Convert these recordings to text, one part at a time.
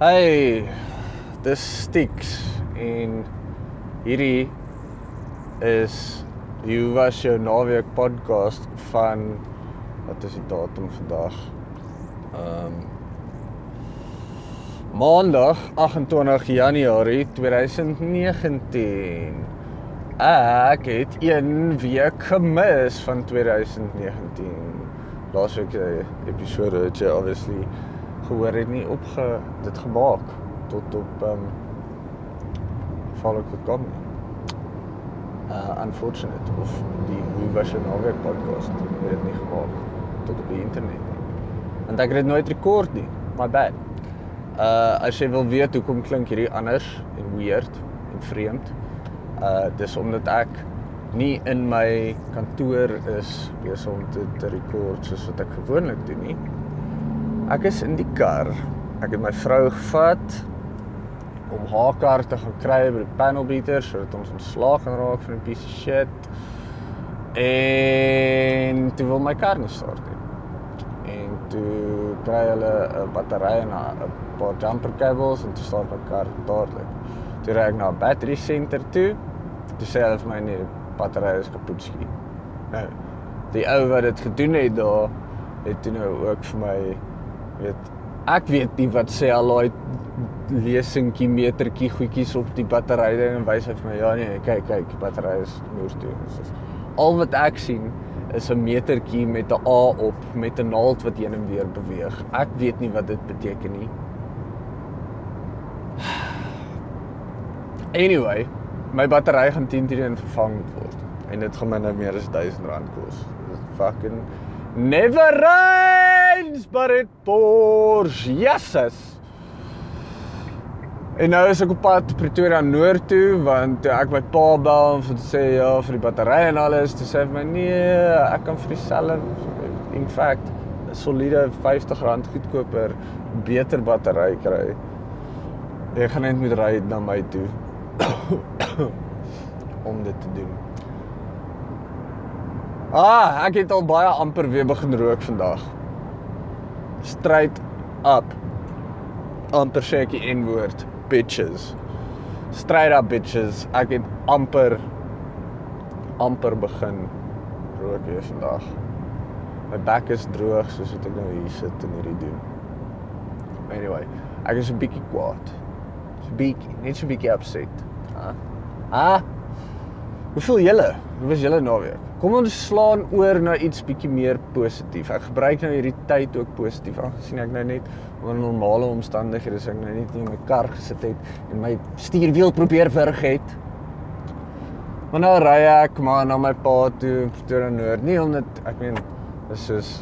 Hey, dis Stix en hierdie is die Hoe was jou naweek podcast van wat is die datum vandag? Ehm um, Maandag 28 Januarie 2019. Ek het een week gemis van 2019. Laasweek se episode het jy obviously gehoor het nie opge dit gemaak tot op um, ek gekom. Uh unfortunate of die hoe was jou naweek podcast het dit nie gemaak tot op die internet nie. Want ek het dit nooit rekord nie. My bad. Uh as jy wil weet hoekom klink hierdie anders en weird en vreemd. Uh dis omdat ek nie in my kantoor is besig om te, te rekord soos wat ek gewoonlik doen nie. Ek is in die kar. Ek het my vrou gevat om haar kar te gaan kry by die panel beater sodat ons ontslaag kan raak van 'n piece of shit. En toe wil my kar nie start nie. En toe kry hulle 'n battery en 'n paar jumper cables en toe start my kar dadelik. Toe ry ek na 'n battery center toe. Toe sê hulle vir my nee, die battery is kapot skiet. Nou, die ou wat dit gedoen het daar het toe nou ook vir my weet ek weet nie wat sê al daai lesingkie metertjie goedjies op die battery ding en wys hy vir my ja nee kyk kyk die battery is moer toe. Dis al wat ek sien is 'n metertjie met 'n A op met 'n naald wat heen en weer beweeg. Ek weet nie wat dit beteken nie. Anyway, my battery gaan 10 teen vervang moet word en dit gaan my nou meer as R1000 kos. Fucking never rains but it pours. Jesus. En nou is ek op pad Pretoria Noord toe want toe ek my pa bel om te sê ja vir die battery en alles, toe sê hy vir my nee, ek kan vir dieselfde in fact 'n soliede R50 goedkoper beter battery kry. Ek gaan net moet ry na my toe om dit te doen. Ah, ek het al baie amper weer begin rook vandag. Straight up. amper sê ek die N-woord, bitches. Straight up bitches. Ek het amper amper begin rook weer vandag. My bek is droog soos wat ek nou hier sit en hierdie doen. Anyway, ek is 'n bietjie kwaad. So bietjie, net so bietjie upset. Ha? Ha? Hoe voel julle? Hoe was julle naweek? Kom ons slaan oor na iets bietjie meer positief. Ek gebruik nou hierdie tyd ook positief aangesien ek nou net onder normale omstandighede is ek nou net nie in my kar gesit het en my stuurwiel probeer wurg het. Maar nou ry ek maar na my pa toe Pretoria Noord. Nie omdat ek meen dis soos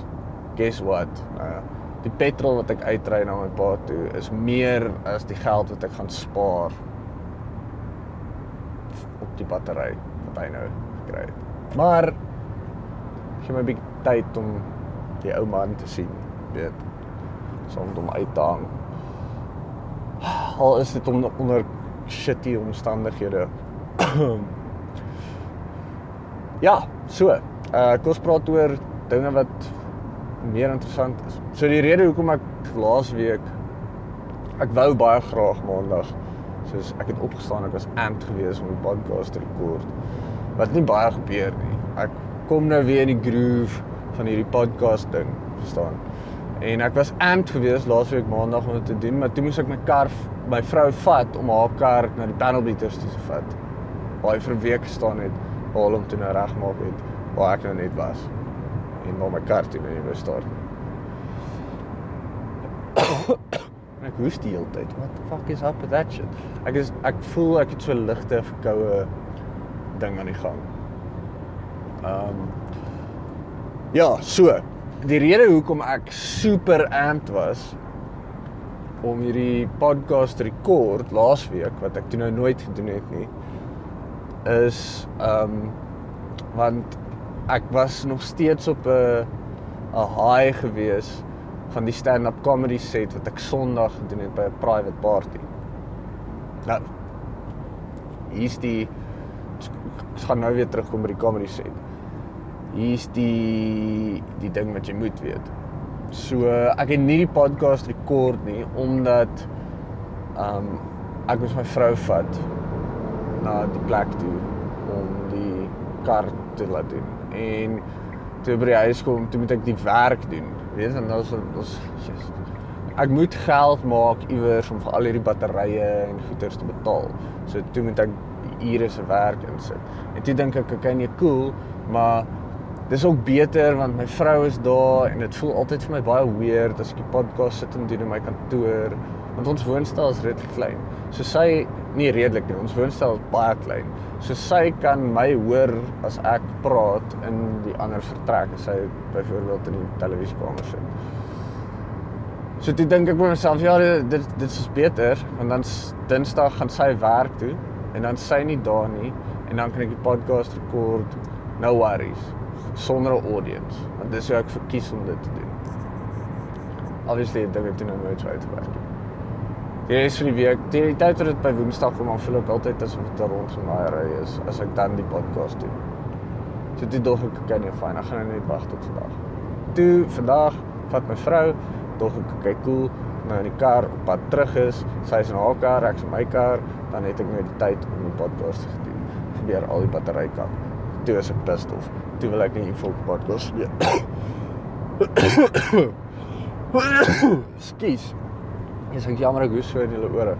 guess what? Nou die petrol wat ek uitry na my pa toe is meer as die geld wat ek gaan spaar op die battery wat hy nou gekry het. Maar gee my 'n bietjie tyd om die ou man te sien, weet. Soms om uit te hang. Al is dit om onder shitty omstandighede. ja, so. Uh kom ons praat oor dinge wat meer interessant is. So die rede hoekom ek laas week ek wou baie graag maandag soos ek het opgestaan ek was amped geweest om 'n podcast te rekord wat nie baie gebeur nie. Ek kom nou weer in die groove van hierdie podcast ding, verstaan? En ek was amped geweest laasweek maandag om dit te doen, maar toe moes ek my kar my vrou vat om haar kar na die panel beaters toe te vat. Waar hy vir week gestaan het, haal hom toe nou regmaak het waar ek nou net was. En waar my kar toe nou nie wou staan nie. ek hoes die hele tyd. What the fuck is up with that shit? Ek is ek voel ek het so ligte verkoue ding aan die gang. Ehm um, Ja, so. Die rede hoekom ek super amped was om hierdie podcast rekord laasweek wat ek toe nou nooit gedoen het nie is ehm um, want ek was nog steeds op 'n 'n high gewees van die stand-up comedy set wat ek Sondag gedoen het by 'n private party. Nou hier's die ek gaan nou weer terugkom by die comedy set. Hier's die die ding wat jy moet weet. So ek het nie die podcast rekord nie omdat um ek moes my vrou vat na die plek toe om die kar te laat doen. En toe by die huis kom, toe moet ek die werk doen. Weet jy, is ons ek moet geld maak iewers om vir al hierdie batterye en goederes te betaal. So toe moet ek ure se werk insit. En toe dink ek, okay, nee, cool, maar dis ook beter want my vrou is daar en dit voel altyd vir my baie weird as ek die podcast sit en doen in my kantoor want ons woonstel is redelik klein. So sy nie redelik nie, ons woonstel is baie klein. So sy kan my hoor as ek praat in die ander vertrek as sy byvoorbeeld in die televisiekamer sit. So dit dink ek by myself, ja, dit dit is beter want dan Dinsdag gaan sy werk toe en dan sy nie daar nie en dan kan ek die podcast rekord. No worries sonder 'n audience. Want dis hoe ek verkies om dit te doen. Obviously, dit het nou nooit so uitgewerk nie. Die res van die week, die, die tyd wat dit by Woensdag kom, dan voel ek altyd asof dit 'n rond van daai ry is as ek dan die podcast doen. So dit dog ek kan nie fyn, ek gaan net wag tot vandag. Toe vandag vat my vrou, dog ek kyk cool nou in die kar op pad terug is, sy is in haar kar, ek is in my kar, dan het ek net die tyd om die podcast te doen. Gebeur al die battery kap. Toe is ek pissed off toe wil ek nie vir podcast nie. Skus. Dis ek jammer ek hoes so in julle ore.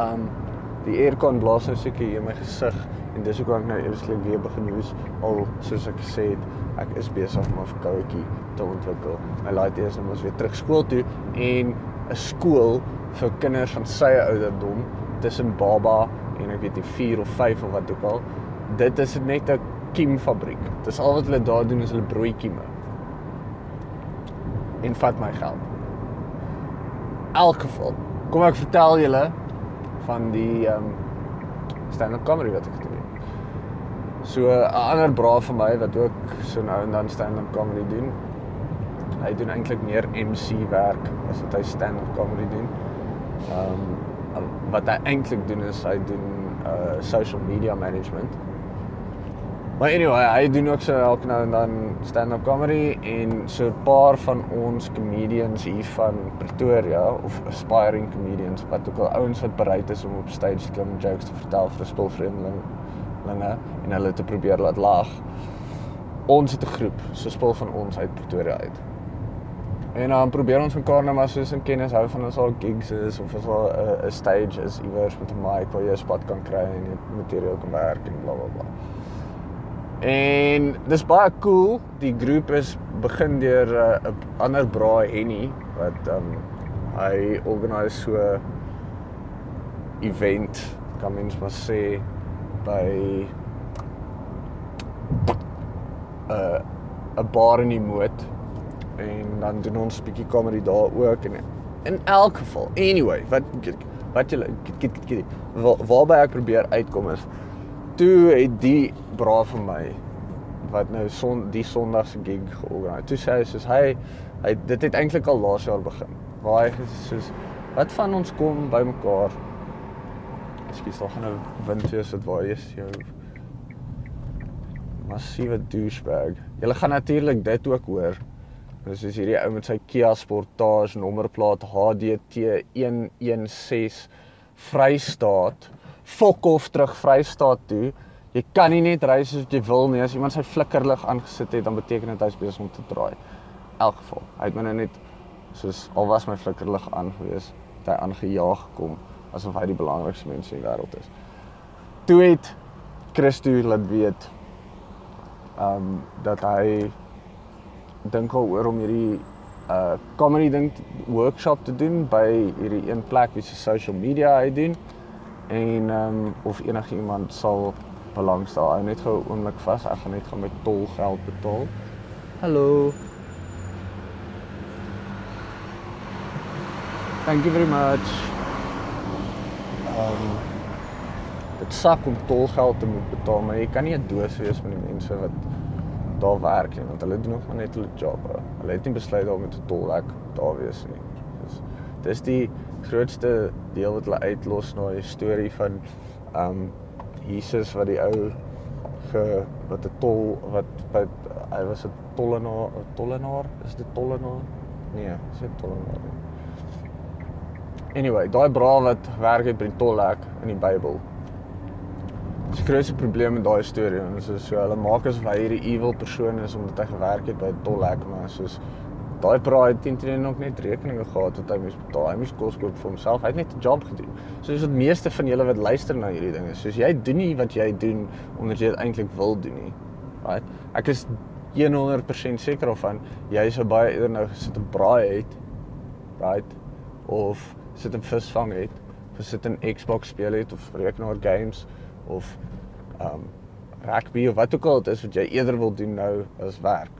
Um die aircon blaas nou seker hier in my gesig en dis hoekom ek nou eerslik weer begin hoes al soos ek gesê het ek is besig om 'n verkouetjie te ontwikkel. My laat eers nou mos weer terug skool toe en 'n skool vir kinders van sy ouderdom tussen baba en ek weet nie 4 of 5 of wat ook al. Dit is net 'n kiemfabriek. Dis al wat hulle daar doen is hulle brooi kieme. En vat my geld. Elk geval. Kom ek vertel julle van die ehm um, stand-up comedy wat ek gedoen het. So 'n ander bra van my wat ook so nou en dan stand-up comedy doen. Hy doen eintlik meer MC werk as wat hy stand-up comedy doen. Ehm um, wat hy eintlik doen is hy doen uh social media management Maar anyway, hy doen ook so elke nou en dan stand-up comedy en so 'n paar van ons comedians hier van Pretoria of aspiring comedians wat ook al ouens wat bereid is om op stage te en jokes te vertel vir spulvreemdelinge en hulle te probeer laat lag. Ons het 'n groep, so spul van ons uit Pretoria uit. En dan probeer ons mekaar nou maar soos in kennis hou van ons al gigs is of as al 'n stage is iewers met 'n mic waar jy 'n spot kan kry en jy materiaal kan werk en blablabla. Bla, bla. En dis baie cool. Die groep is begin deur uh, 'n uh, ander braai Henny wat um hy organiseer so event kan mens maar sê by 'n uh, 'n bar in die moot en dan doen ons 'n bietjie comedy daar ook en in elk geval anyway wat wat jy waarby ek probeer uitkom is toe het die braaf vir my wat nou son die Sondag se gig georganiseer. Toe sê hy soos hy hy dit het eintlik al laas jaar begin. Waar hy soos wat van ons kom bymekaar. Ekskuus, daar gaan nou wind wees wat waar is jou massiewe douchebag. Julle gaan natuurlik dit ook hoor. Dis is hierdie ou met sy Kia Sportage nommerplaat HDT 116 Vrystaat fok of terug Vrystaat toe. Jy kan nie net ry soos jy wil nie. As iemand sy flikkerlig aangesit het, dan beteken dit hy's besig om te draai. In elk geval, hy het my nou net soos al was my flikkerlig aan gewees, het hy aangejaag gekom asof hy die belangrikste mens in die wêreld is. Toe het Christo laat weet ehm um, dat hy dink al oor om hierdie uh comedy ding workshop te doen by hierdie een plek wie se social media hy doen en ehm um, of enigiemand sal belangstel. Hou net gou 'n oomblik vas. Ek gaan net gaan my tolgeld betaal. Hallo. Thank you very much. Um dit sak om tolgeld te moet betaal, maar jy kan nie 'n doos wees van die mense wat daar werk nie, want hulle doen nog maar net hulle job. Hulle het nie besluit om met 'n tolhek daar wees nie. Dis dis die grootste deel wat hulle uitlos na die storie van um Jesus wat die ou ge wat 'n tol wat by hy was 'n tollenaar, 'n tollenaar, is dit tollenaar? Nee, is dit tollenaar nie. Anyway, daai bra wat werk het by die tollhek in die Bybel. Dis die grootste probleem met daai storie en so so hulle maak asof hy hierdie evil persoon is omdat hy gewerk het by 'n tollhek, maar soos daai het teen teen nog net rekeninge gehad wat hy moes betaal. Hy moes kos koop vir homself. Hy het net 'n job gedoen. So dis wat meeste van julle wat luister na hierdie dinge. Soos jy doen nie wat jy doen omdat jy dit eintlik wil doen nie. Right? Ek is 100% seker daarvan jy sou baie eerder nou gesit en braai het. Right? Of sit en visvang het, of sit en Xbox speel het of rekenaar games of um rugby of wat ook al dit is wat jy eerder wil doen nou as werk.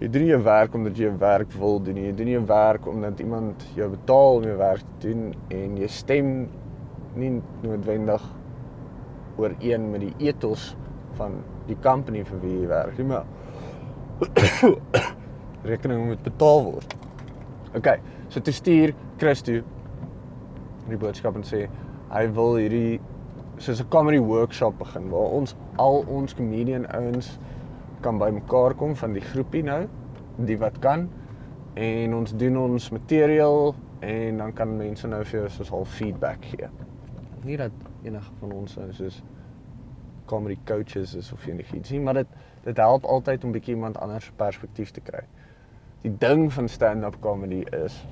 Jy doen nie jou werk omdat jy jou werk wil doen nie. Jy doen nie jou werk omdat iemand jou betaal om jou werk te doen en jy stem nie noodwendig ooreen met die ethos van die company vir wie jy werk nie, maar rekening moet betaal word. OK, so te stuur Christo die boodskap en sê hy wil hierdie soos 'n comedy workshop begin waar ons al ons comedian ouens kan bymekaar kom van die groepie nou, die wat kan en ons doen ons materiaal en dan kan mense nou vir jou soos al feedback gee. Nie dat enige van ons nou soos comedy coaches is of enigiets nie, maar dit dit help altyd om bietjie iemand anders perspektief te kry. Die ding van stand-up comedy is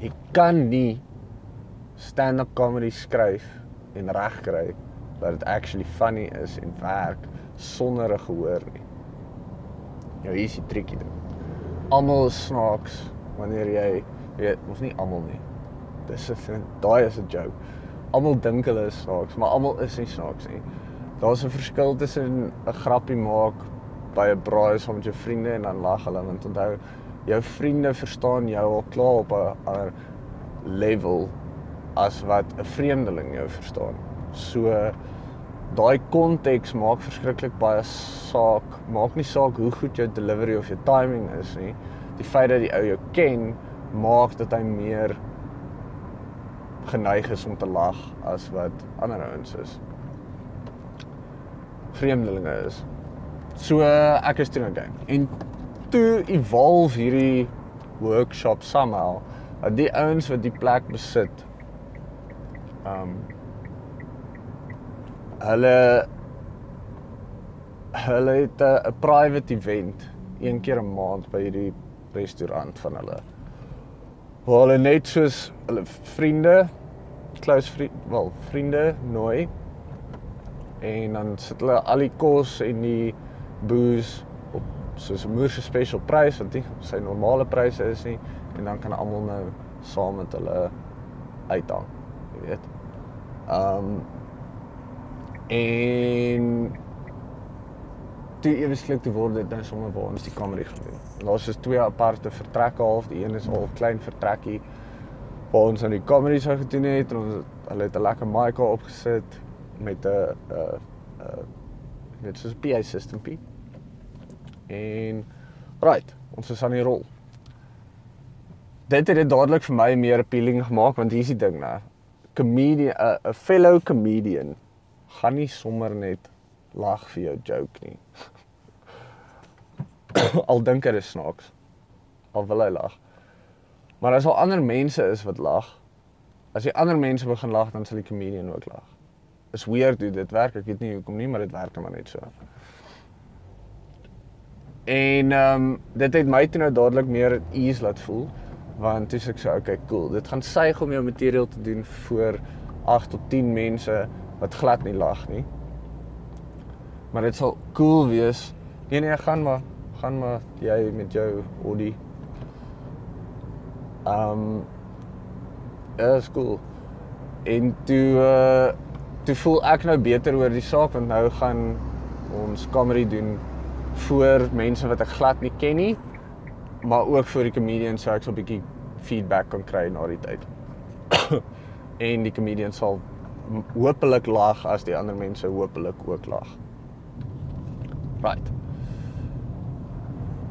jy kan nie stand-up comedy skryf en regkry dat dit actually funny is en werk sonder 'n gehoor nie. Ja, hier is die triekie ding. Almal is snaaks wanneer jy weet, ons nie almal nie. Dis 'n daai is 'n joke. Almal dink hulle is snaaks, maar almal is nie snaaks nie. Daar's 'n verskil tussen 'n grappie maak by 'n braai saam met jou vriende en dan lag hulle want onthou jou vriende verstaan jou al klaar op 'n ander level as wat 'n vreemdeling jou verstaan. So daai konteks maak verskriklik baie saak. Maak nie saak hoe goed jou delivery of jou timing is nie. Die feit dat die ou jou ken, maak dat hy meer geneig is om te lag as wat ander ouens is. Vreemdelinge is. So ek is toe nou dink. En toe evolve hierdie workshop somehow dat die ouens wat die plek besit um hulle hulle het 'n private event een keer 'n maand by hierdie restaurant van hulle. Waar hulle net soos hulle vriende, close vriend, wel, vriende nooi. En dan sit hulle al die kos en die booze op soos 'n moerse special prys wat nie sy normale pryse is nie. En dan kan almal nou saam met hulle uithang, weet. Um En toe ewe skielik te word dit nou sommer waar ons die kamerie gedoen. Daar's so twee aparte vertrekke half, die een is al klein vertrekkie waar ons aan die kamerie sou gedoen het ons hulle het 'n lekker mic opgesit met 'n 'n 'n net soos 'n PA system P. En right, ons is aan die rol. Dit het dit dadelik vir my meer appealing gemaak want hier's die ding nou. Comedian 'n fellow comedian gaan nie sommer net lag vir jou joke nie. al dink hy is snaaks. Al wil hy lag. Maar as al ander mense is wat lag, as die ander mense begin lag, dan sal die comedian ook lag. Is weird hoe dit werk. Ek weet nie hoekom nie, maar dit werk maar net so. En ehm um, dit het my toe nou dadelik meer ease laat voel want sê ek so okay cool dit gaan suig om jou materiaal te doen vir 8 tot 10 mense wat glad nie lag nie. Maar dit sal cool wees. Nee nee, gaan maar, gaan maar jy met jou Audi. Ehm um, is cool. En toe uh toe voel ek nou beter oor die saak want nou gaan ons comedy doen vir mense wat ek glad nie ken nie, maar ook vir die comedians so ek 'n bietjie feedback kan kry na die tyd. en die comedians sal hopelik lag as die ander mense hopelik ook lag. Right.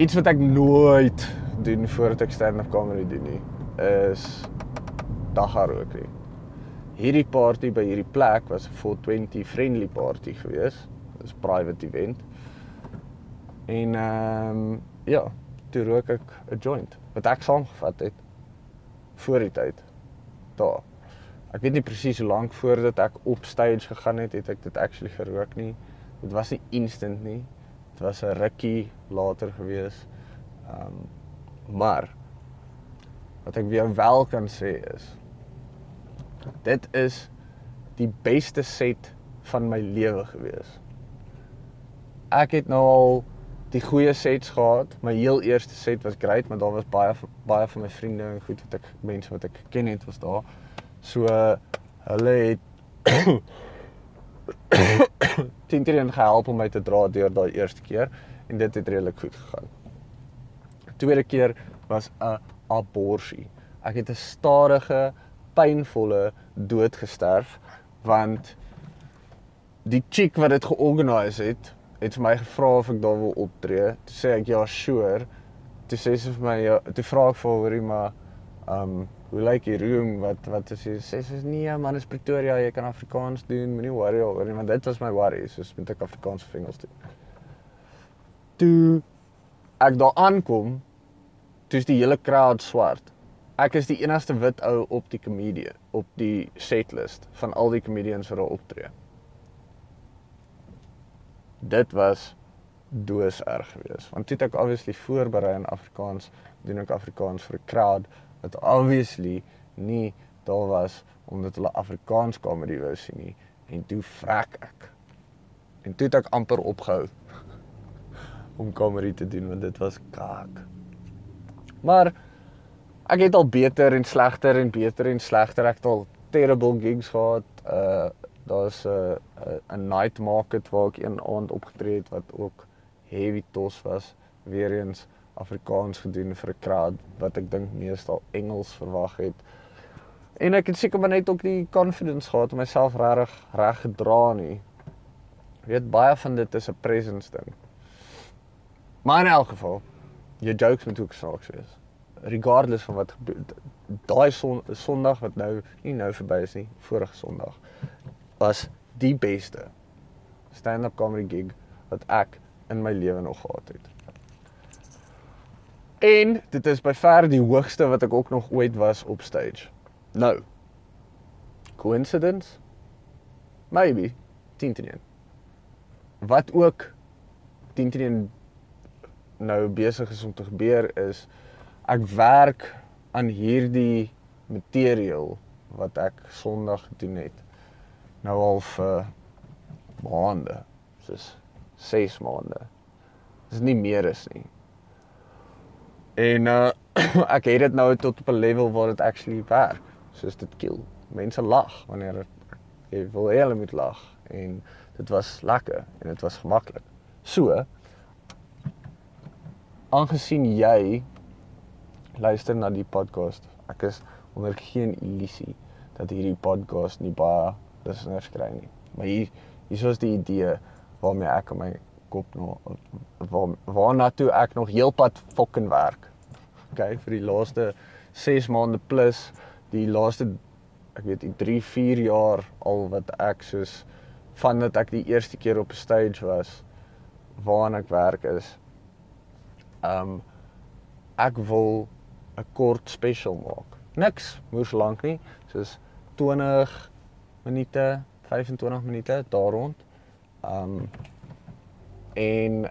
Iets wat ek nooit doen voordat ek stand-up comedy doen nie, is dagga rook nie. Hierdie party by hierdie plek was 'n 420 friendly party gewees. Dit is private event. En ehm um, ja, toe rook ek 'n joint wat ek saamgevat het voor die tyd daar. Ek weet nie presies hoe lank voordat ek op stage gegaan het, het ek dit actually gerook nie. Dit was nie instant nie. Dit was 'n rukkie later gewees. Ehm um, maar wat ek weer wel kan sê is dit is die beste set van my lewe gewees. Ek het nou al die goeie sets gehad. My heel eerste set was great, maar daar was baie baie van my vriende en goed wat ek mense wat ek ken het was daar. So hulle het Tintin gehelp om my te dra deur daai eerste keer en dit het redelik goed gegaan. Tweede keer was 'n aborsie. Ek het 'n stadige, pynvolle dood gesterf want die chick wat dit georganiseer het, het vir my gevra of ek daar wil optree. Toe sê ek ja, sure. Toe sê sy vir my ja, toe vra ek vir hoorie maar um, hoe lyk die room? Wat wat is jy sê sy is nee man, is Pretoria, jy kan Afrikaans doen, moenie worry oor nie, want dit was my worry, soos moet ek Afrikaans vir Engels doen. Toe ek daar aankom, toe is die hele crowd swart. Ek is die enigste wit ou op die komedie, op die setlist van al die comedians wat daar optree dit was doos erg geweest. Want dit ek obviously voorberei in Afrikaans doen ek Afrikaans vir 'n crowd. Wat obviously nie daar was omdat hulle Afrikaans comedy wou sien nie. En toe vrek ek. En toe het ek amper opgehou om comedy te doen want dit was kak maar ek het al beter en slegter en beter en slegter. Ek het al terrible gigs gehad. Uh daar's 'n 'n night market waar ek een aand opgetree het wat ook heavy tos was, weer eens Afrikaans gedoen vir 'n crowd wat ek dink meestal Engels verwag het. En ek het seker maar net ook die confidence gehad om myself regtig reg gedra nie. Jy weet baie van dit is 'n presence ding. Maar in elk geval, jou jokes moet ook snaaks wees. Regardless van wat gebeur. Daai son, Sondag wat nou nie nou verby is nie, vorige Sondag was die beste stand-up comedy gig wat ek in my lewe nog gehad het. En dit is by ver die hoogste wat ek ook nog ooit was op stage. Nou. Coincidence? Maybe. Tintin. Wat ook Tintin nou besig is om te gebeur is ek werk aan hierdie materiaal wat ek Sondag gedoen het nou al vir maande, soos 6 maande. Dis nie meer is nie. En uh ek het dit nou tot op 'n level waar dit actually werk. Soos dit kill. Mense lag wanneer jy wil hulle moet lag en dit was lekker en dit was gemaklik. So aangesien jy luister na die podcast, ek is onder geen illusie dat hierdie podcast nie baie niks kry nie. Maar hier hier is die idee waarmee ek in my kop nog waar waarna toe ek nog heelpad fucking werk. OK, vir die laaste 6 maande plus die laaste ek weet die 3 4 jaar al wat ek soos van dat ek die eerste keer op 'n stage was waarna ek werk is. Um ek wil 'n kort special maak. Niks moes lank nie, soos 20 minute, 25 minute daar rond. Um en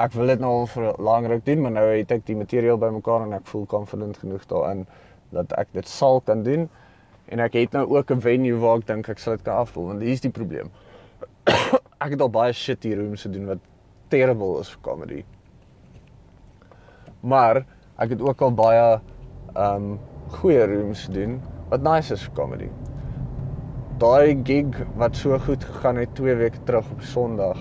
ek wil dit nou al vir langer doen, maar nou het ek die materiaal bymekaar en ek voel confident genoeg daarin dat ek dit sal kan doen. En ek het nou ook 'n venue waar ek dink ek sal dit kan afvoer, want hier is die probleem. ek het al baie shitty rooms gedoen wat terrible is vir comedy. Maar ek het ook al baie um goeie rooms gedoen wat nice is vir comedy daai gig wat so goed gegaan het 2 weke terug op Sondag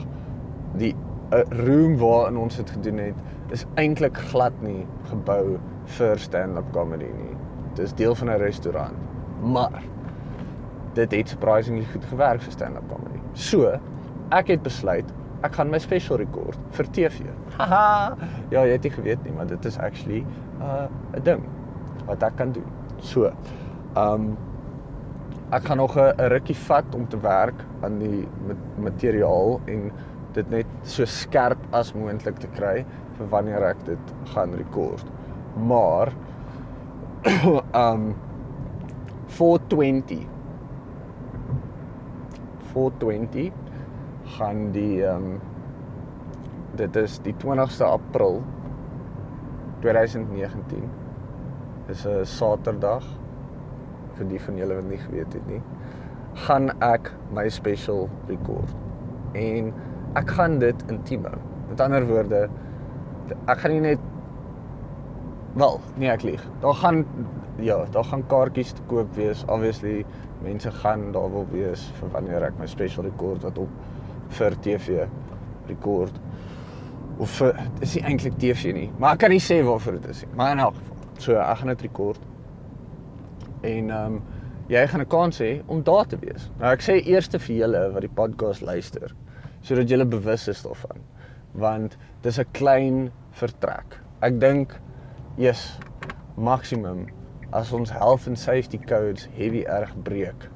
die 'n uh, room waarin ons dit gedoen het is eintlik glad nie gebou vir stand-up comedy nie. Dit is deel van 'n restaurant. Maar dit het surprisingly goed gewerk vir stand-up comedy. So, ek het besluit ek gaan my special record vir TV. Haha. ja, jy het nie geweet nie, maar dit is actually 'n uh, 'n ding wat ek kan doen. So, um ek gaan nog 'n rukkie vat om te werk aan die materiaal en dit net so skerp as moontlik te kry vir wanneer ek dit gaan rekord. Maar um 420 420 gaan die um, dit is die 20ste April 2019 is 'n Saterdag vir die van julle wat nie geweet het nie gaan ek my special record. En ek gaan dit intiem hou. Met ander woorde ek gaan nie net wel nee ek lieg. Daar gaan ja daar gaan kaartjies te koop wees. Obviously mense gaan daar wil wees vir wanneer ek my special record wat op vir TV rekord of vir dis nie eintlik TV nie, maar ek kan nie sê waarvoor dit is nie. Maar in elk geval, so ek gaan dit rekord. En ehm um, jy gaan 'n kans hê om daar te wees. Nou ek sê eers vir julle wat die podcast luister, sodat julle bewus is daarvan, want dis 'n klein vertrek. Ek dink yes, maksimum as ons health and safety codes heavy erg breek.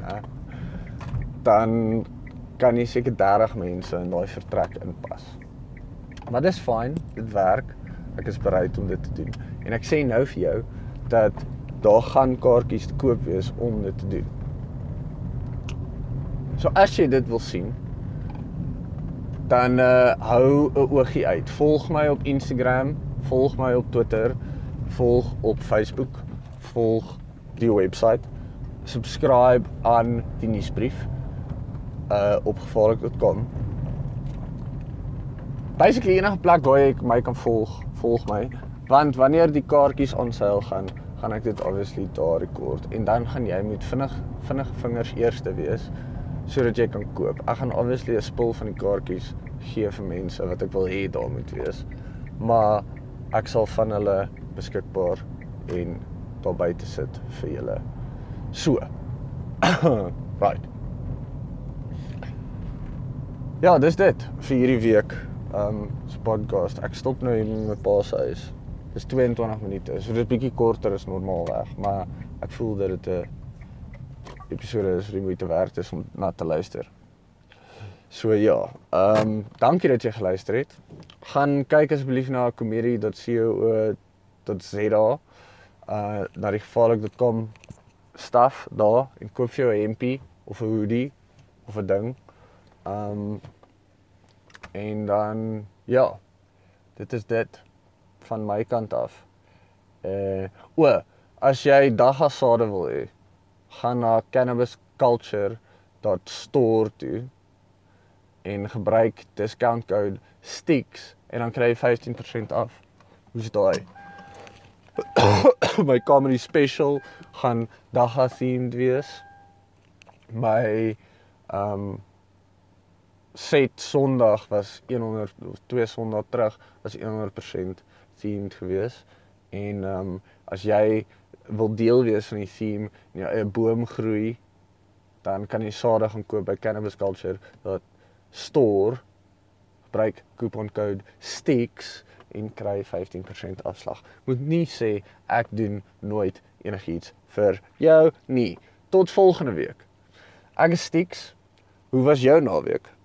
Ja. Dan kan jy seker 30 mense in daai vertrek inpas. Maar dis fyn, dit werk. Ek is bereid om dit te doen. En ek sê nou vir jou dat daar gaan kaartjies te koop wees om dit te doen. So as jy dit wil sien, dan uh hou 'n oogie uit. Volg my op Instagram, volg my op Twitter, volg op Facebook, volg die webwerf, subscribe aan die nuusbrief uh op gevaarlik.com. Basically enige plek waar jy my kan volg, volg my. Want wanneer die kaartjies on sale gaan, gaan ek dit obviously daar rekord en dan gaan jy met vinnig vinnig vingers eerste wees sodat jy kan koop. Ek gaan obviously 'n spul van die kaartjies gee vir mense wat ek wil hê daar moet wees. Maar ek sal van hulle beskikbaar en daar buite sit vir julle. So. right. Ja, dis dit vir hierdie week. Um se podcast. Ek stop nou in my pa se huis. Dis 22 minute. So dit is bietjie korter as normaalweg, maar ek voel dat dit 'n episode is wat moeite werd is om na te luister. So ja, um dankie dat jy geluister het. Gaan kyk asseblief na comedy.co.za uh na die gevaarlik.com staf daar en koop vir jou 'n hempie of 'n hoodie of 'n ding. Um en dan ja, dit is dit van my kant af. Uh o, as jy daggasade wil hê, gaan na cannabisculture.store toe en gebruik discount code STICKS en dan kry jy 15% af. Hoe's daai? my comedy special gaan dagga themed wees. My um set Sondag was 100 twee Sondag terug was 100% themed gewees en ehm um, as jy wil deel wees van die theme en jy 'n boom groei dan kan jy sade gaan koop by Cannabis Culture dat store gebruik coupon code STICKS en kry 15% afslag. Moet nie sê ek doen nooit enigiets vir jou nie. Tot volgende week. Ek is STICKS. Hoe was jou naweek?